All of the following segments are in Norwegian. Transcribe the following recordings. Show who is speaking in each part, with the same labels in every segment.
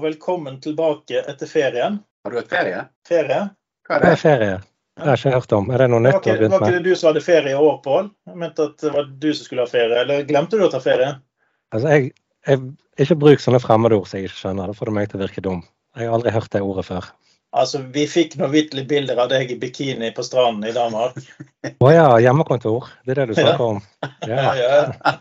Speaker 1: Og velkommen tilbake etter ferien.
Speaker 2: Har du hatt ferie?
Speaker 1: Ferie?
Speaker 2: Hva er
Speaker 3: Det
Speaker 2: det?
Speaker 3: er ferie. Det har jeg ikke hørt om. Er det noe nytt du
Speaker 1: ikke, var ikke det du som hadde ferie i år, Pål? Jeg mente at det var du som skulle ha ferie. Eller glemte du å ta ferie?
Speaker 3: Altså, jeg, jeg, ikke bruk sånne fremmedord som jeg ikke skjønner. Da får du meg til å virke dum. Jeg har aldri hørt det ordet før.
Speaker 1: Altså, vi fikk noen vitterlig bilder av deg i bikini på stranden i Danmark.
Speaker 3: Å ja, hjemmekontor. Det er det du snakker om. Ja.
Speaker 1: Ja.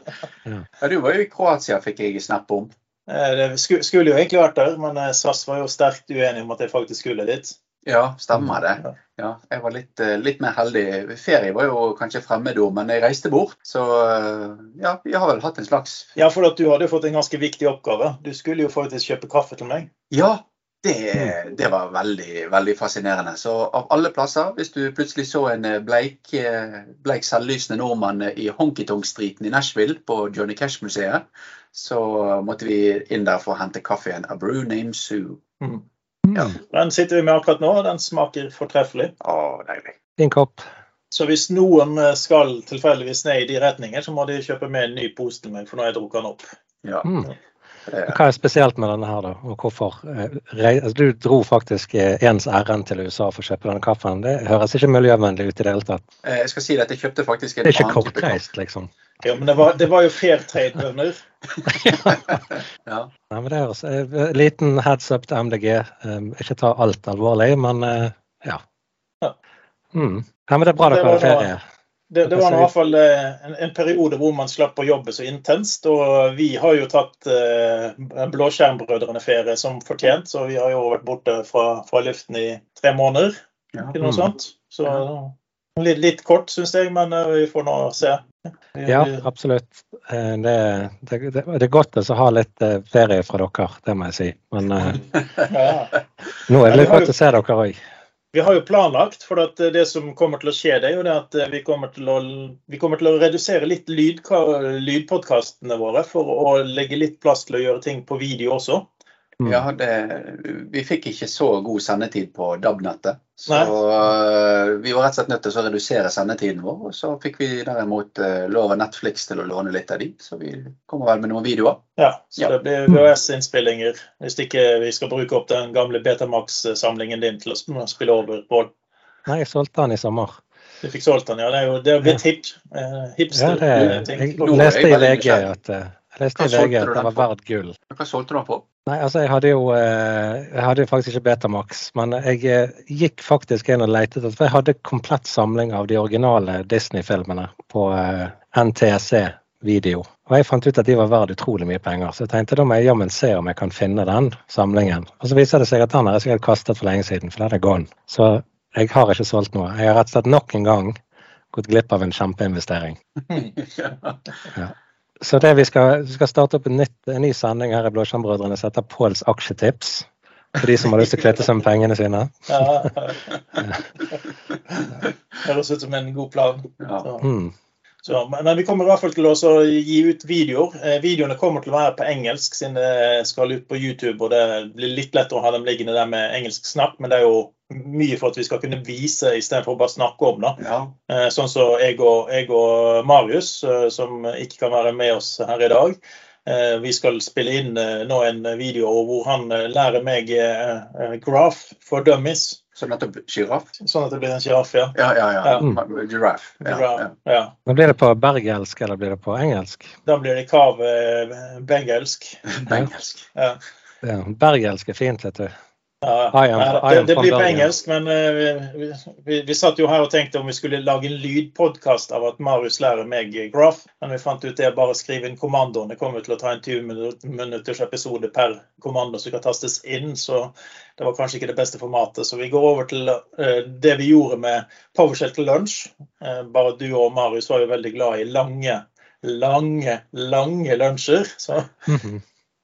Speaker 2: Ja, du var jo i Kroatia, fikk jeg snap om.
Speaker 1: Eh, Det skulle jo egentlig vært der, men eh, SAS var jo sterkt uenig om at jeg faktisk skulle dit.
Speaker 2: Ja, stemmer det.
Speaker 1: Ja.
Speaker 2: Jeg var litt, eh, litt mer heldig. Ferie var jo kanskje fremmedord, men jeg reiste bort. Så ja, vi har vel hatt en slags
Speaker 1: Ja, for du hadde jo fått en ganske viktig oppgave. Du skulle jo faktisk kjøpe kaffe til meg.
Speaker 2: Ja, det, det var veldig, veldig fascinerende. Så av alle plasser, hvis du plutselig så en eh, bleik, eh, bleik selvlysende nordmann i Honkytong-streeten i Nashville på Johnny Cash-museet, så måtte vi inn der for å hente kaffen. A brew named Sue. Ja.
Speaker 3: Mm.
Speaker 1: Den sitter vi med akkurat nå, og den smaker fortreffelig.
Speaker 2: Å, deilig.
Speaker 3: Fin kopp.
Speaker 1: Så hvis noen eh, skal tilfeldigvis ned i de retninger, så må de kjøpe med en ny pose til meg, for nå har jeg drukket den opp.
Speaker 2: Ja.
Speaker 3: Mm. Hva er spesielt med denne her, da? Og hvorfor? Eh, altså, Du dro faktisk eh, ens ærend til USA for å kjøpe denne kaffen. Det høres ikke miljøvennlig ut i det hele tatt.
Speaker 2: eh, Jeg skal si at jeg kjøpte faktisk en annen type kaffe.
Speaker 3: Det er ikke kortreist, liksom.
Speaker 1: Ja, men det var, det var jo fair trade, bønder.
Speaker 2: Ja.
Speaker 3: Nei, men det høres Liten heads up til MDG. Eh, Ikke ta alt alvorlig, men ja.
Speaker 1: Ja.
Speaker 3: Mm. Ja, men det er bra dere har ferie.
Speaker 1: Det, det var i hvert fall eh, en, en periode hvor man slapp å jobbe så intenst. Og vi har jo tatt eh, Blåskjermbrødrene-ferie som fortjent, så vi har jo vært borte fra, fra luften i tre måneder.
Speaker 2: Ja.
Speaker 1: Ikke noe
Speaker 3: Mm.
Speaker 1: sånt. Så litt, litt kort, syns jeg, men eh, vi får nå se.
Speaker 3: Ja, absolutt. Eh, Det, det, det, det er godt å ha litt eh, ferie fra dere, det må jeg si. Men eh,
Speaker 1: ja.
Speaker 3: nå er det litt godt å se dere òg.
Speaker 1: Vi har jo planlagt, for at det som kommer til å skje, det er jo det at vi kommer til å, kommer til å redusere litt lyd, lydpodkastene våre for å legge litt plass til å gjøre ting på video også.
Speaker 3: Mm.
Speaker 2: Ja, det, vi fikk ikke så god sendetid på DAB-nettet. Så
Speaker 1: Nei.
Speaker 2: øh, vi var rett og slett nødt til å redusere sendetiden vår. Og så fikk vi derimot øh, lov av Netflix til å låne litt av de, så vi kommer vel med noen videoer.
Speaker 1: Ja, så
Speaker 2: Ja.
Speaker 1: det blir VHS-innspillinger. Hvis ikke vi skal bruke opp den gamle Betamax-samlingen din til å spille over på.
Speaker 3: Nei, jeg solgte den i sommer.
Speaker 1: Du fikk solgt den, ja. Det er jo det er blitt hip. Eh,
Speaker 3: Ja, det, jeg,
Speaker 2: jeg
Speaker 3: leste i VG at, eh, leste i VG at
Speaker 2: den
Speaker 3: var verdt gull.
Speaker 2: Hva solgte du den på?
Speaker 3: Nei, altså jeg hadde jo eh, jeg hadde jo faktisk ikke Betamax, men jeg eh, gikk faktisk inn og lette etter For jeg hadde komplett samling av de originale Disney-filmene på eh, NTSC video. Og jeg fant ut at de var verdt utrolig mye penger, så jeg tenkte da må jeg jammen se om jeg kan finne den samlingen. Og så viser det seg at den har jeg sikkert kastet for lenge siden, for den er gone. Så jeg har ikke solgt noe. Jeg har rett og slett nok en gang gått glipp av en kjempeinvestering. Så det vi skal, vi skal starte opp en, nytt, en ny sending her i Blåskjermbrødrene som heter Påls aksjetips. For de som har lyst til å kvitte seg med pengene sine.
Speaker 1: Ja. Høres ut som en god plan.
Speaker 2: Ja.
Speaker 3: Mm.
Speaker 1: Så, men vi kommer i hvert fall til å gi ut videoer. Eh, videoene kommer til å være på engelsk, siden det skal ut på YouTube. og Det blir litt lettere å ha dem liggende der med engelsk snakk, men det er jo mye for at vi skal kunne vise istedenfor bare snakke om. da.
Speaker 2: Ja.
Speaker 1: Eh, sånn som jeg og, jeg og Marius, eh, som ikke kan være med oss her i dag. Eh, vi skal spille inn eh, nå en video hvor han eh, lærer meg graph for dummies,
Speaker 2: Så nettopp sjiraff?
Speaker 1: sånn at det blir en sjiraff. Ja.
Speaker 2: Ja, ja, ja.
Speaker 1: Ja.
Speaker 2: Giraffe. Ja, ja.
Speaker 1: Ja.
Speaker 3: Men blir det på bergelsk eller blir det på engelsk?
Speaker 1: Da blir det kav bengelsk.
Speaker 2: bengelsk.
Speaker 1: Ja.
Speaker 3: Ja, bergelsk er fint, vet du.
Speaker 1: Ja,
Speaker 3: I am- I
Speaker 1: det,
Speaker 3: am
Speaker 1: det
Speaker 3: from
Speaker 1: blir på engelsk, men eh, vi, vi, vi satt jo her og tenkte om vi skulle lage en lydpodkast av at Marius lærer meg graph, men vi fant ut det er bare å skrive inn kommandoen. Det kommer til å ta en 20 minut- minutters episode per kommando som kan tastes inn, så det var kanskje ikke det beste formatet. Så vi går over til eh, det vi gjorde med PowerShell til lunsj. Eh, bare du og Marius var jo veldig glad i lange, lange, lange lunsjer. Så
Speaker 3: Mhm.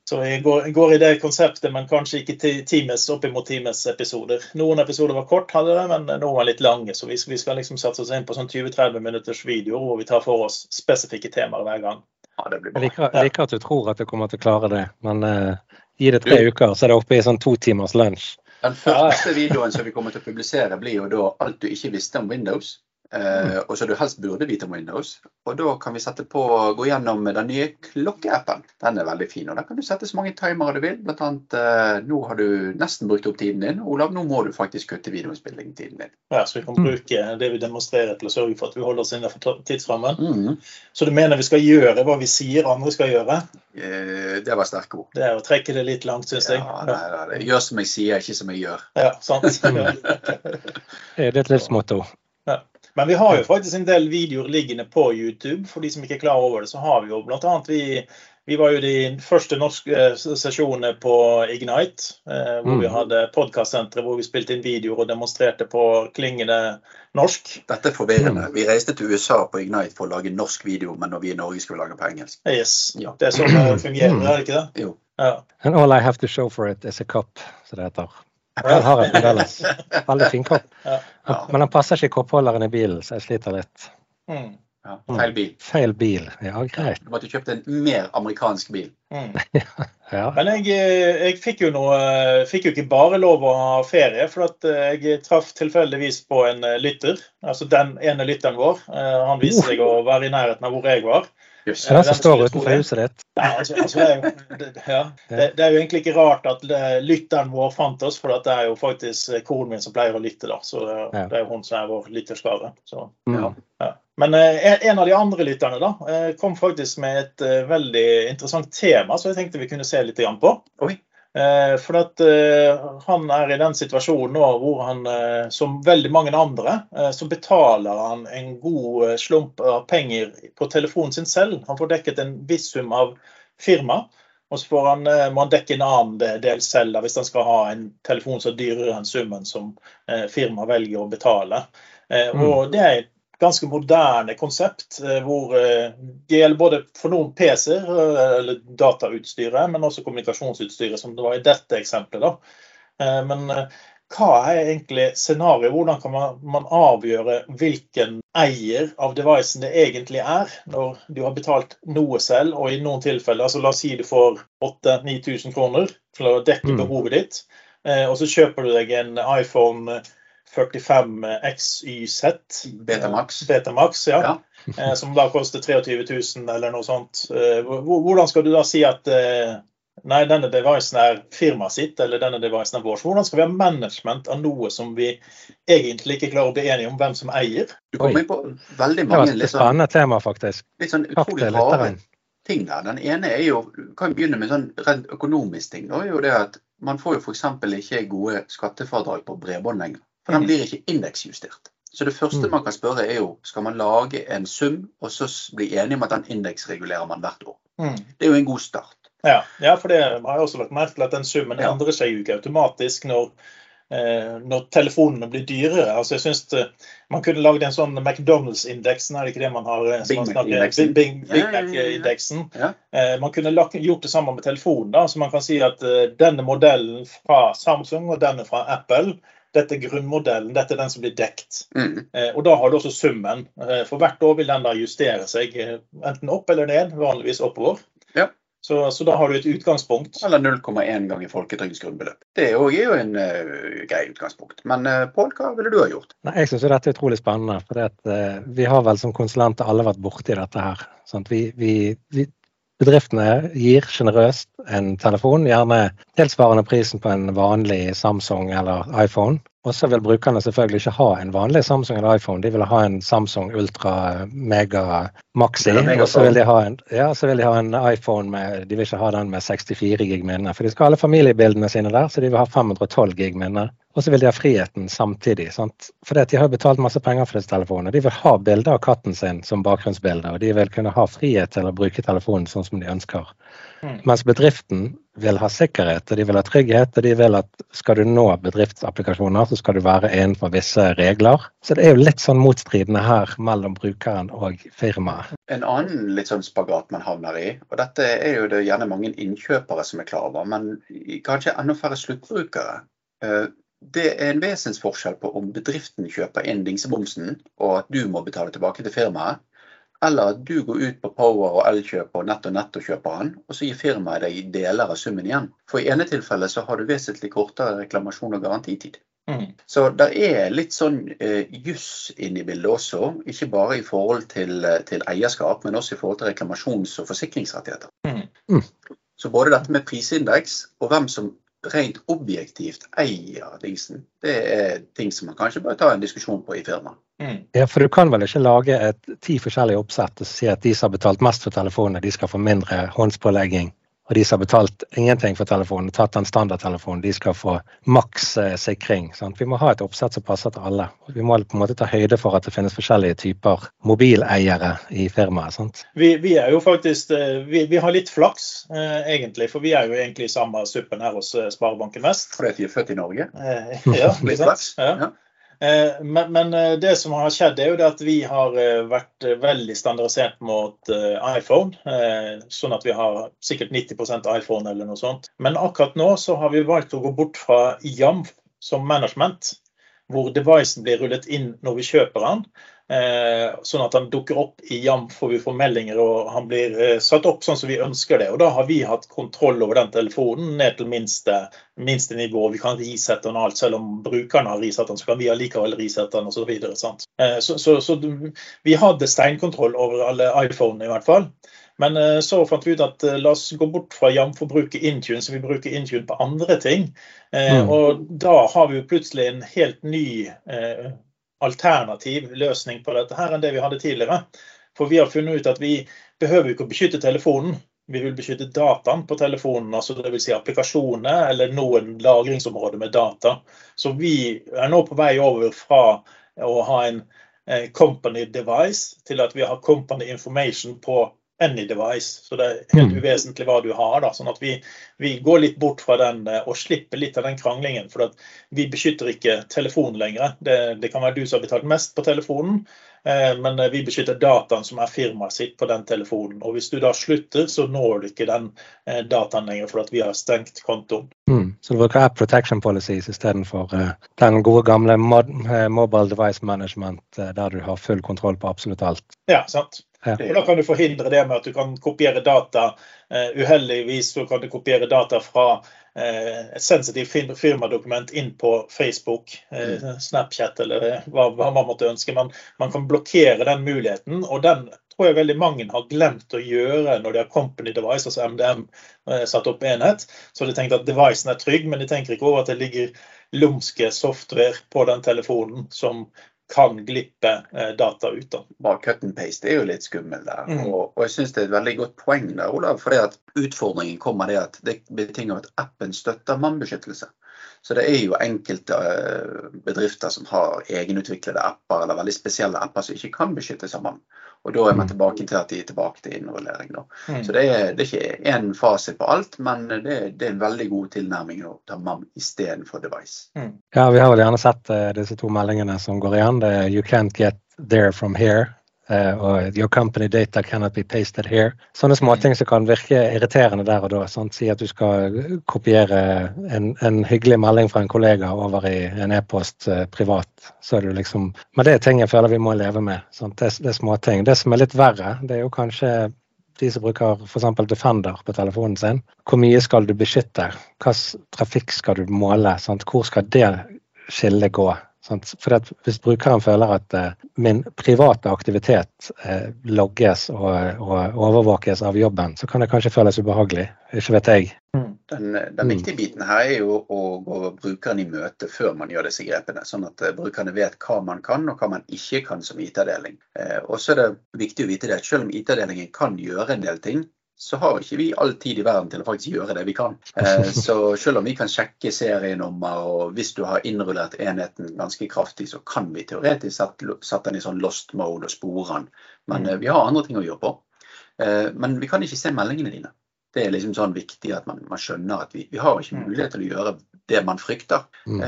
Speaker 1: Så jeg går, går i det konseptet, men kanskje ikke times, times oppimot times episoder. Noen episoder var kort, hadde det, men noen var litt lange. Så vi, vi skal liksom satse oss inn på sånn 20-30 minutters videoer hvor vi tar for oss spesifikke temaer hver gang.
Speaker 2: Ja, det blir
Speaker 3: Jeg liker, jeg liker at du tror at du kommer til å klare det, men uh, gi det tre uker, så er det oppe i sånn to timers lunsj.
Speaker 2: Den første videoen som vi kommer til å publisere, blir jo da alt du ikke visste om Windows. Eh, og så du helst burde vite om Windows. Og da kan vi sette på gå gjennom den nye klokkeappen. Den er veldig fin. og Der kan du sette så mange timere du vil. Blant annet uh, nå har du nesten brukt opp tiden din. Olav, nå må du faktisk kutte videoinnspillingstiden din.
Speaker 1: Ja, Så vi kan bruke det vi demonstrerer til å sørge for at vi holder oss innenfor tidsrammen.
Speaker 2: Mm.
Speaker 1: Så du mener vi skal gjøre hva vi sier andre skal gjøre?
Speaker 2: Uh, det var sterke ord.
Speaker 1: Det er å trekke det litt langt, syns jeg.
Speaker 2: Ja, nei, nei, nei. Gjør som jeg sier, ikke som jeg gjør.
Speaker 1: Ja, sant.
Speaker 3: Det er et livsmotto.
Speaker 1: Men vi har jo faktisk en del videoer liggende på YouTube. For de som ikke er klar over det, så har vi jo annet vi, vi var jo de første norske eh, sesjonene på Ignite, eh, hvor
Speaker 3: Mm.
Speaker 1: vi hadde podkastsenteret hvor vi spilte inn videoer og demonstrerte på klingende norsk.
Speaker 2: Dette er forvirrende. Vi reiste til USA på Ignite for å lage norsk video, men når vi i Norge skulle lage på engelsk.
Speaker 1: Yes.
Speaker 2: Ja.
Speaker 1: Det er sånn det fungerer, er det ikke det?
Speaker 2: Jo.
Speaker 1: Ja.
Speaker 3: And all I have to show for it is a cup, som det heter. Den har jeg fremdeles. Veldig fin kopp. Men den passer ikke i koppholderen i bilen, så jeg sliter litt.
Speaker 1: Mm.
Speaker 2: Ja. Feil bil.
Speaker 3: Feil bil. Ja, greit.
Speaker 2: Du måtte kjøpt en mer amerikansk bil.
Speaker 1: Mm.
Speaker 3: Ja.
Speaker 1: Men jeg, eh, jeg fikk jo noe Fikk jo ikke bare lov å ha ferie, for at eh, jeg traff tilfeldigvis på en eh, lytter. Altså den ene lytteren vår. Eh, Han viste seg å være i nærheten av hvor jeg var.
Speaker 3: Er det er
Speaker 1: den
Speaker 3: som står utenfor huset ditt?
Speaker 1: Ja, altså, altså, det, er jo, det, ja. det, det er jo egentlig ikke rart at lytteren vår fant oss, for det er jo faktisk eh, konen min som pleier å lytte. da, så Det,
Speaker 3: Ja.
Speaker 1: det er jo hun som er vår lytterskare. Så,
Speaker 3: Mm.
Speaker 1: ja. Men eh, en- av de andre lytterne da, eh, kom faktisk med et eh, veldig interessant tema, så jeg tenkte vi kunne se litt grann på.
Speaker 2: Oi.
Speaker 1: Eh, For at eh, han er i den situasjonen nå hvor han, eh, som veldig mange andre, så betaler han en god slump av penger på telefonen sin selv. Han får dekket en viss sum av firma, og så får han, må han dekke en annen del selv da, hvis han skal ha en telefon som er dyrere enn summen som firmaet velger å betale. Eh, Og det er ganske moderne konsept, eh, hvor eh, det gjelder både for noen PC-er, eh, eller datautstyret, men også kommunikasjonsutstyret, som det var i dette eksempelet. da. Men hva er egentlig scenarioet? Hvordan kan man, man avgjøre hvilken eier av devicen det egentlig er, når du har betalt noe selv, og i noen tilfeller, altså la oss si du får 8000-9000 kroner for å dekke
Speaker 3: Mm.
Speaker 1: behovet ditt, og så kjøper du deg en iPhone 45 XYZ.
Speaker 2: Betamax.
Speaker 1: Betamax, ja.
Speaker 2: Ja.
Speaker 1: Eh, Som da koster 23 000 eller noe sånt. Eh, Hvordan skal du da si at eh, nei, denne devicen er firmaet sitt, eller denne devicen er vår? Hvordan skal vi ha management av noe som vi egentlig ikke klarer å bli enige om hvem som eier?
Speaker 2: Du kommer inn på veldig
Speaker 3: Det var
Speaker 2: mange
Speaker 3: et
Speaker 2: litt sånn,
Speaker 3: spennende tema, faktisk.
Speaker 2: litt sånn utrolig rare ting der. Den ene er jo kan begynne med sånn rent økonomisk ting. Da er jo det at Man får jo f.eks. ikke gode skattefradrag på bredbånd lenger. For den
Speaker 1: Mhm.
Speaker 2: blir ikke indeksjustert. Så det første
Speaker 3: Mm.
Speaker 2: man kan spørre er jo skal man lage en sum og så bli enige om at den indeksregulerer man hvert år. Det er jo en god start.
Speaker 1: Ja, ja, for det har jeg også lagt merke til at den summen
Speaker 2: Ja.
Speaker 1: endrer seg jo ikke automatisk når, eh, når telefonene blir dyrere. Altså jeg synes det, Man kunne lagd en sånn McDonald's-indeksen, er det ikke det man har?
Speaker 2: Big Mac-indeksen.
Speaker 1: Big, Big, Big
Speaker 2: Ja.
Speaker 1: Eh, Man kunne lagt, gjort det sammen med telefonen. da, så Man kan si at eh, denne modellen fra Samsung og denne fra Apple, dette er grunnmodellen, dette er den som blir dekt.
Speaker 2: Mm.
Speaker 1: Eh, Og da har du også summen. Eh, For hvert år vil den da justere seg eh, enten opp eller ned, vanligvis oppover.
Speaker 2: Ja.
Speaker 1: Så, så da har du et utgangspunkt.
Speaker 2: Eller 0,1 ganger folketrygdens grunnbeløp. Det er jo er jo en uh, grei utgangspunkt. Men uh, Pål, hva ville du ha gjort?
Speaker 3: Nei, jeg syns dette er utrolig spennende. For det at, eh, vi har vel som konsulenter alle vært borti dette her. Vi, vi, vi, bedriftene gir sjenerøst en telefon, gjerne tilsvarende prisen på en vanlig Samsung eller iPhone. Og så vil brukerne selvfølgelig ikke ha en vanlig Samsung eller iPhone, de vil ha en Samsung Ultra Mega Maxi. Og så vil de ha en, ja, vil de ha en iPhone med De vil ikke ha den med 64 gig minne, for de skal ha alle familiebildene sine der, så de vil ha 512 gig minne. Og så vil de ha friheten samtidig. sant? For de har jo betalt masse penger for disse telefonene. De vil ha bilder av katten sin som bakgrunnsbilde, og de vil kunne ha frihet til å bruke telefonen sånn som de ønsker.
Speaker 1: Mm.
Speaker 3: Mens bedriften vil ha sikkerhet, og de vil ha trygghet, og de vil at skal du nå bedriftsapplikasjoner, så skal du være innenfor visse regler. Så det er jo litt sånn motstridende her mellom brukeren og firmaet.
Speaker 2: En annen litt sånn spagat man havner i, og dette er jo det gjerne mange innkjøpere som er klar over, men kanskje enda færre sluttbrukere. Eh, Det er en vesensforskjell på om bedriften kjøper inn dingsebomsen, og at du må betale tilbake til firmaet, eller at du går ut på Power og Elkjøp og Nett og Nett og kjøper den, og så gir firmaet deg deler av summen igjen. For i ene tilfellet så har du vesentlig kortere reklamasjon og garantitid. Mm. Så det er litt sånn eh, juss inn i bildet også. Ikke bare i forhold til, eh, til, eierskap, men også i forhold til reklamasjons- og forsikringsrettigheter. Mm. Mm. Så både dette med prisindeks og hvem som rent objektivt eier dingsen, det er ting som man kanskje bør ta en diskusjon på i firmaet.
Speaker 3: Mm. Ja, for du kan vel ikke lage et, ti forskjellige oppsett og si at de som har betalt mest for telefonene, de skal få mindre håndspålegging og de som har betalt ingenting for telefonen, tatt den standardtelefonen, de skal få maks eh, sikring. Sant? Vi må ha et oppsett som passer til alle. Vi må på en måte ta høyde for at det finnes forskjellige typer mobileiere i firmaet.
Speaker 1: Vi, vi, er jo faktisk, eh, vi, vi, har litt flaks, eh, egentlig. For vi er jo egentlig i samme suppen her hos eh, Sparebanken Vest.
Speaker 2: Fordi vi er født i Norge?
Speaker 1: Eh, ja, litt flaks. Ja. ja. Eh, men, men, eh, det som har skjedd, er jo at vi har eh, vært veldig standardisert mot iPhone. Sånn at vi har sikkert 90% iPhone eller noe sånt. Men akkurat nå så har vi valgt å gå bort fra YAM som management, hvor devicen blir rullet inn når vi kjøper den. Eh, sånn at han dukker opp i Jam, får vi får meldinger, og han blir eh, satt opp sånn som vi ønsker det. Og da har vi hatt kontroll over den telefonen ned til minste, minste nivå. Vi kan risette den alt, selv om brukerne har risett den, så kan vi allikevel risette den osv. Så, eh, så, så, så vi hadde steinkontroll over alle iPhone i hvert fall. Men så fant vi ut at la oss gå bort fra jamforbruket Intune, så vi bruker Intune på andre ting. Mm. Og da har vi jo plutselig en helt ny alternativ løsning på dette her enn det vi hadde tidligere. For vi har funnet ut at vi behøver ikke å beskytte telefonen. Vi vil beskytte dataen på telefonen, altså dvs. Si applikasjoner eller noen lagringsområder med data. Så vi er nå på vei over fra å ha en company device til at vi har company information på any device. Så det er helt mm. uvesentlig hva du har. da, sånn at vi, vi går litt bort fra den eh, og slipper litt av den kranglingen. For vi beskytter ikke telefonen lenger. Det, det, kan være du som har betalt mest på telefonen, eh, men eh, vi beskytter dataen som er firmaet sitt på den telefonen. Og hvis du da slutter, så når du ikke den eh, dataen lenger for vi har stengt kontoen.
Speaker 3: Mm. Så du bruker app protection policies istedenfor uh, den gode gamle mod, mobile device management der du har full kontroll på absolutt alt?
Speaker 1: Ja, sant. Og Da kan du forhindre det med at du kan kopiere data. Uh, uheldigvis så kan du kopiere data fra uh, et sensitivt firmadokument inn på Facebook, uh, Snapchat eller hva, man måtte ønske. Man, man kan blokkere den muligheten. og den tror jeg veldig mange har glemt å gjøre når de har company device, altså MDM, satt opp enhet. Så de tenkte at devicen er trygg, men de tenker ikke over at det ligger lumske software på den telefonen som kan glippe eh, data ut. da.
Speaker 2: Bare cut and paste er jo litt skummel der. Mm. Og, og, jeg syns det er et veldig godt poeng der, Olav. For at utfordringen kommer det at det betinger at appen støtter mannbeskyttelse. Så det er jo enkelte eh, bedrifter som har egenutviklede apper eller veldig spesielle apper som ikke kan beskyttes av mann. Og da er man mm. tilbake til at de er tilbake til innrullering. Mm. Så det er, det er ikke én fasit på alt, men det, det, er en veldig god tilnærming å ta MAM istedenfor device.
Speaker 3: Mm. Ja, vi har vel gjerne sett uh, disse to meldingene som går igjen. Det er 'You can't get there from here'. Uh, 'Your company data cannot be pasted here'. Sånne småting som kan virke irriterende der og da. Sant? Si at du skal kopiere en, en, hyggelig melding fra en kollega over i en e-post uh, privat. Så er du liksom Men det er ting jeg føler vi må leve med. Sant? Det, det er småting. Det som er litt verre, det er jo kanskje de som bruker f.eks. Defender på telefonen sin. Hvor mye skal du beskytte? Hvilken trafikk skal du måle? Sant? Hvor skal det skillet gå? For Hvis brukeren føler at uh, min private aktivitet uh, logges og, og, overvåkes av jobben, så kan det kanskje føles ubehagelig. Ikke vet jeg.
Speaker 2: Mm. Den, den mm. viktige biten her er jo å gå brukeren i møte før man gjør disse grepene. Sånn at uh, brukerne vet hva man kan og hva man ikke kan som IT-avdeling. og så er det viktig å vite det at selv om IT-avdelingen kan gjøre en del ting, så har ikke vi all tid i verden til å faktisk gjøre det vi kan. Eh, så selv om vi kan sjekke serienummer, og hvis du har innrullert enheten ganske kraftig, så kan vi teoretisk sette den i sånn lost mode og spore den. Men eh, vi har andre ting å gjøre på. Eh, men vi kan ikke se meldingene dine. Det er liksom sånn viktig at man, man skjønner at vi, vi, har ikke mm. mulighet til å gjøre det man frykter. Mm.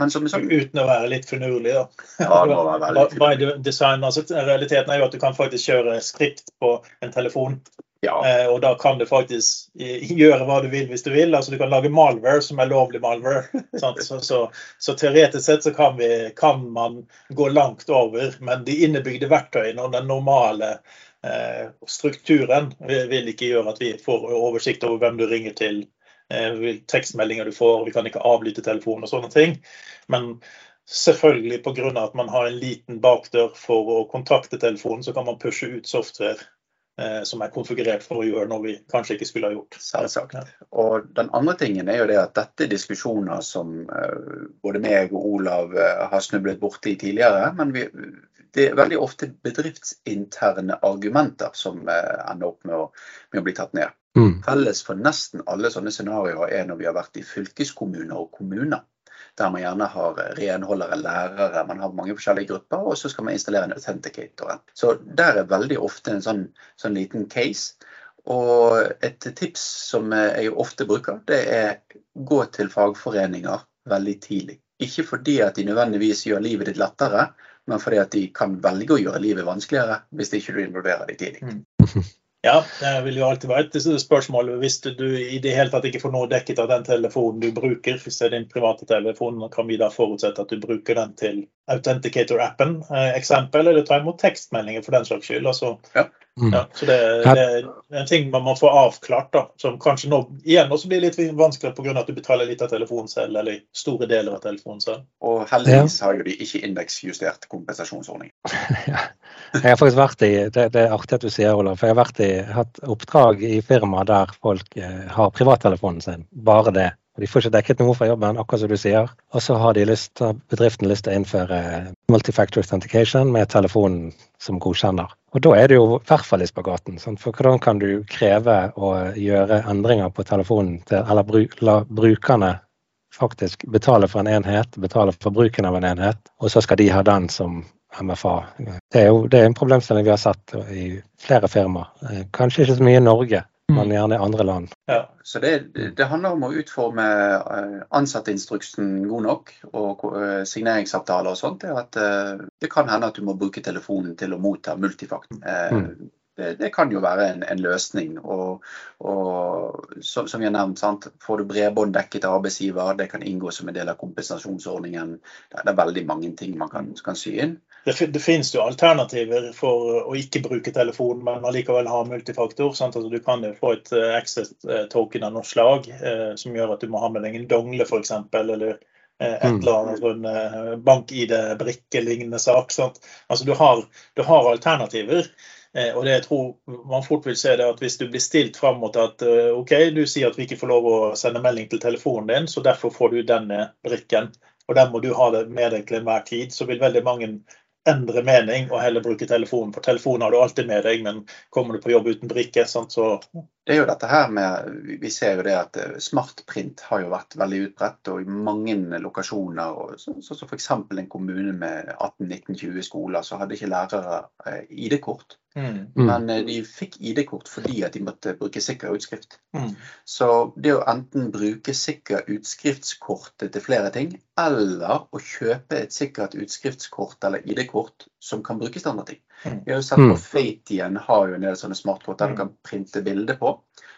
Speaker 1: Men som sagt, Uten å være litt finurlig, da.
Speaker 2: Ja, det må være veldig
Speaker 1: By Design, altså, realiteten er jo at du kan faktisk kjøre skript på en telefon ja. Eh, og da kan du faktisk gjøre hva du vil hvis du vil. Altså Du kan lage malware som er lovlig malware. så, så, så, teoretisk sett så kan, vi, kan, man gå langt over. Men de innebygde verktøyene og den normale eh, strukturen vil ikke gjøre at vi får oversikt over hvem du ringer til tekstmeldinger du får, vi kan ikke avlytte telefonen og sånne ting. Men selvfølgelig pga. at man har en liten bakdør for å kontakte telefonen, så kan man pushe ut software eh, som er konfigurert for å gjøre noe vi kanskje ikke skulle ha gjort.
Speaker 2: Selvsagt. Og den andre tingen er jo det at dette er diskusjoner som eh, både meg og Olav eh, har snublet borti tidligere. Men vi, det er veldig ofte bedriftsinterne argumenter som eh, ender opp med å, med å bli tatt ned. Mm. Felles for nesten alle sånne scenarioer er når vi har vært i fylkeskommuner og kommuner der man gjerne har renholdere, lærere, man har mange forskjellige grupper, og så skal man installere en authenticator. Så der er veldig ofte en sånn, sånn liten case. Og et tips som jeg ofte bruker, det er gå til fagforeninger veldig tidlig. Ikke fordi at de nødvendigvis gjør livet ditt lettere, men fordi at de kan velge å gjøre livet vanskeligere hvis ikke du involverer dem tidlig. Mm.
Speaker 1: Ja, det vil jo alltid være et spørsmål hvis du i det hele tatt ikke får noe dekket av den telefonen du bruker. Hvis det er din private telefon, kan vi da forutsette at du bruker den til Authenticator-appen, eh, eksempel, eller ta imot tekstmeldinger for den slags skyld. Altså, ja. Mm. Ja, så det, det, er en ting man må få avklart, da, som kanskje nå igjen også blir litt vanskelig pga. at du betaler litt av telefonen selv, eller store deler av telefonen selv.
Speaker 2: Og heldigvis har jo de ikke indeksjustert kompensasjonsordning.
Speaker 3: ja. Jeg har faktisk vært i, det, det, er artig at du sier Olav, for jeg har vært i, hatt oppdrag i firma der folk eh, har privattelefonen sin, bare det. De får ikke dekket noe fra jobben, akkurat som du sier. Og så har de lyst, bedriften lyst til å innføre multifactor authentication med telefonen som godkjenner. Og da er det jo i hvert fall i spagaten. For hvordan kan du kreve å gjøre endringer på telefonen til, eller bru, la brukerne faktisk betale for en enhet, betale for bruken av en enhet, og så skal de ha den som MFA. Det er jo det er en problemstilling vi har sett i flere firmaer. Eh, kanskje ikke så mye i Norge, men mm. gjerne i andre land.
Speaker 2: Ja, så det, det, handler om å utforme eh, ansatteinstruksen god nok, og eh, signeringsavtaler og sånt. Det, at, eh, det kan hende at du må bruke telefonen til å motta multifakt. Mm. Det, det, kan jo være en, en løsning. Og, og som, som, vi har nevnt, sant? får du bredbånd dekket av arbeidsgiver, det kan inngå som en del av kompensasjonsordningen. Det er veldig mange ting man kan, kan sy inn.
Speaker 1: Det, det, finnes jo alternativer for å ikke bruke telefonen, men allikevel ha multifaktor. Altså, du kan jo få et uh, access token av noe slag uh, som gjør at du må ha med deg en dongle f.eks. Eller uh, et mm. eller annet sånn uh, bank-ID-brikke-lignende sak. Sant? Altså, du har, du har alternativer. Og det jeg tror man fort vil se det at Hvis du blir stilt fram mot at OK, du sier at vi ikke får lov å sende melding til telefonen din, så derfor får du denne brikken, og den må du ha med deg til enhver tid, så vil veldig mange endre mening og heller bruke telefonen. For telefonen har du alltid med deg, men kommer du på jobb uten brikke, sant, så
Speaker 2: Det er jo dette her med Vi ser jo det at eh, smartprint har jo vært veldig utbredt, og i mange lokasjoner. Sånn som så, så f.eks. en kommune med 18-19-20 skoler, så hadde ikke lærere eh, ID-kort. Mm. Men eh, de fikk ID-kort fordi at de måtte bruke sikker utskrift. Mm. Så det å enten bruke sikker utskriftskortet til flere ting, eller å kjøpe et sikkert utskriftskort eller ID-kort som kan brukes til andre ting. Mm. Vi har jo sett på mm. Fatien har jo en del sånne smartkort der du mm. kan printe bilde på.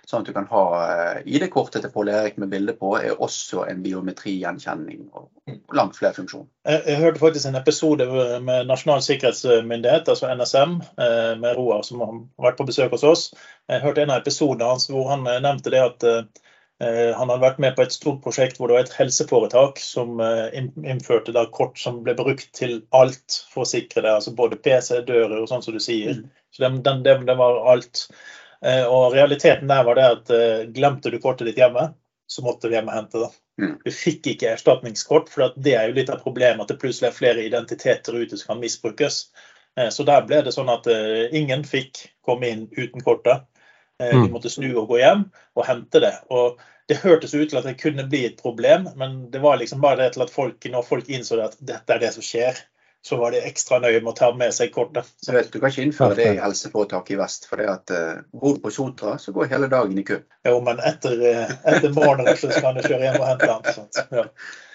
Speaker 2: Sånn at du kan ha eh, ID-kortet til Pål Erik med bilde på, er også en biometrigjenkjenning og langt flere funksjoner.
Speaker 1: Jeg, jeg, hørte faktisk en episode med Nasjonal sikkerhetsmyndighet, altså NSM, eh, med Roar, som har vært på besøk hos oss. Jeg hørte en av episodene hans hvor han eh, nevnte det at han hadde vært med på et stort prosjekt hvor det var et helseforetak som innførte da kort som ble brukt til alt for å sikre det. altså Både PC, dører og sånn som du sier. Mm. Så det, den, det, det var alt. Eh, og realiteten der var det at eh, glemte du kortet ditt hjemme, så måtte du hjem og hente det. Mm. Du fikk ikke erstatningskort, for det er jo litt av problemet at det plutselig er flere identiteter ute som kan misbrukes. Eh, så der ble det sånn at ingen fikk komme inn uten kortet. De mm. måtte snu og gå hjem og hente det. Og det hørtes ut til at det kunne bli et problem, men det var liksom bare det til at folk, når folk innså at dette er det som skjer, så var de ekstra nøye med å ta med seg kortet.
Speaker 2: Så vet, Du kan ikke innføre det i helseforetaket i vest. For det at uh, bor du på Sotra, så går hele dagen i kø.
Speaker 1: Jo, men etter, uh, etter morgenrushet kan du kjøre hjem og hente den. Ja.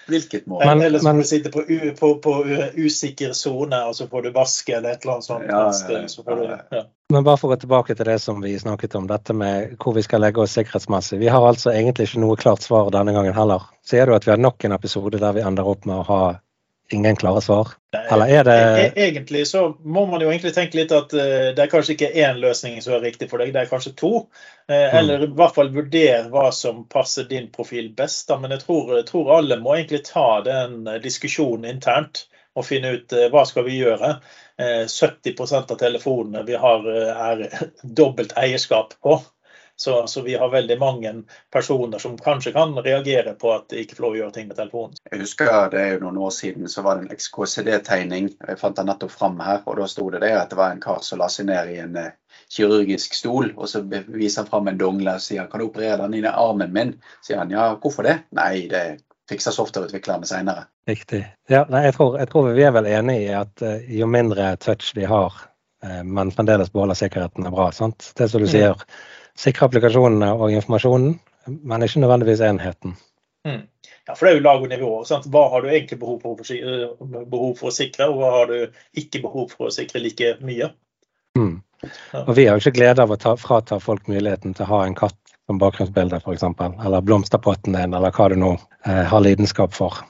Speaker 2: Hvilket mål? Men,
Speaker 1: Eller så får du sitte på, på, på usikker sone, og så får du vaske eller et eller annet sånt. Ja, ja,
Speaker 3: ja, ja. Men bare for å gå tilbake til det som vi snakket om, dette med hvor vi skal legge oss sikkerhetsmessig. Vi har altså egentlig ikke noe klart svar denne gangen heller. Ser du at vi har nok en episode der vi ender opp med å ha ingen klare svar? Eller er det
Speaker 1: E- Egentlig så må man jo egentlig tenke litt at eh, det er kanskje ikke én løsning som er riktig for deg, det er kanskje to. Eh, Eller i hvert fall vurdere hva som passer din profil best. Men jeg tror, jeg tror alle må egentlig ta den eh, diskusjonen internt og finne ut hva skal vi gjøre. Eh, 70% av telefonene vi har er dobbelt eierskap på. Så, så vi har veldig mange personer som kanskje kan reagere på at de ikke får lov å gjøre ting med telefonen.
Speaker 2: Jeg husker det er jo noen år siden så var det en XKCD-tegning. Jeg fant den nettopp fram her, og da sto det det at det var en kar som la seg ned i en eh, kirurgisk stol, og så viser han fram en dongle og sier kan du operere den i armen min? Sier han ja, hvorfor det? Nei, det fikser softwareutviklerne seinere.
Speaker 3: Riktig. Ja, nei, jeg, tror, jeg tror vi er vel enige i at eh, jo mindre touch vi har, eh, men fremdeles beholder sikkerheten, er bra. sant? Det som du sier, Mm. Sikre applikasjonene og informasjonen, men ikke nødvendigvis enheten.
Speaker 1: Mm. Ja, for det er jo lag og nivå. Sant? Hva har du egentlig behov for, eh, behov for å sikre, og hva har du ikke behov for å sikre like mye?
Speaker 3: Mm. Og vi har jo ikke glede av å ta, frata folk muligheten til å ha en katt som bakgrunnsbilde, f.eks. Eller blomsterpotten din, eller hva du nå eh, har lidenskap for.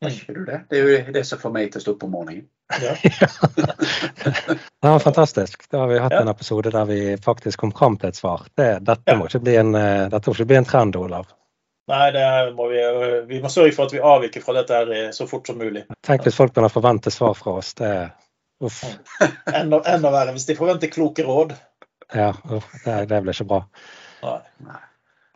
Speaker 2: Har ikke du det? Det er jo det som får meg til å stå opp om morgenen.
Speaker 1: Ja.
Speaker 3: Det var fantastisk. Da har vi hatt
Speaker 1: Ja.
Speaker 3: en episode der vi faktisk kom fram til et svar. Det, dette,
Speaker 1: Ja.
Speaker 3: må ikke bli en, eh, dette må ikke bli en trend, Olav.
Speaker 1: Nei, det må vi, eh, vi må sørge for at vi avviker fra dette her eh, så fort som mulig.
Speaker 3: Tenk hvis folk begynner å forvente svar fra oss. Det, uff,
Speaker 1: Enda, enda verre hvis de forventer kloke råd.
Speaker 3: ja, uff, det, det blir ikke bra.
Speaker 1: Nei.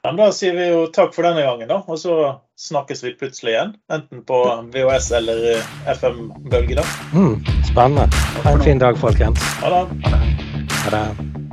Speaker 1: Men da sier vi jo takk for denne gangen, da. Og så snakkes vi plutselig igjen. Enten på VHS eller eh, FM-bølge, da.
Speaker 3: Mm, spennende. Ha en fin dag, folkens.
Speaker 1: Ha det.
Speaker 3: Ha det.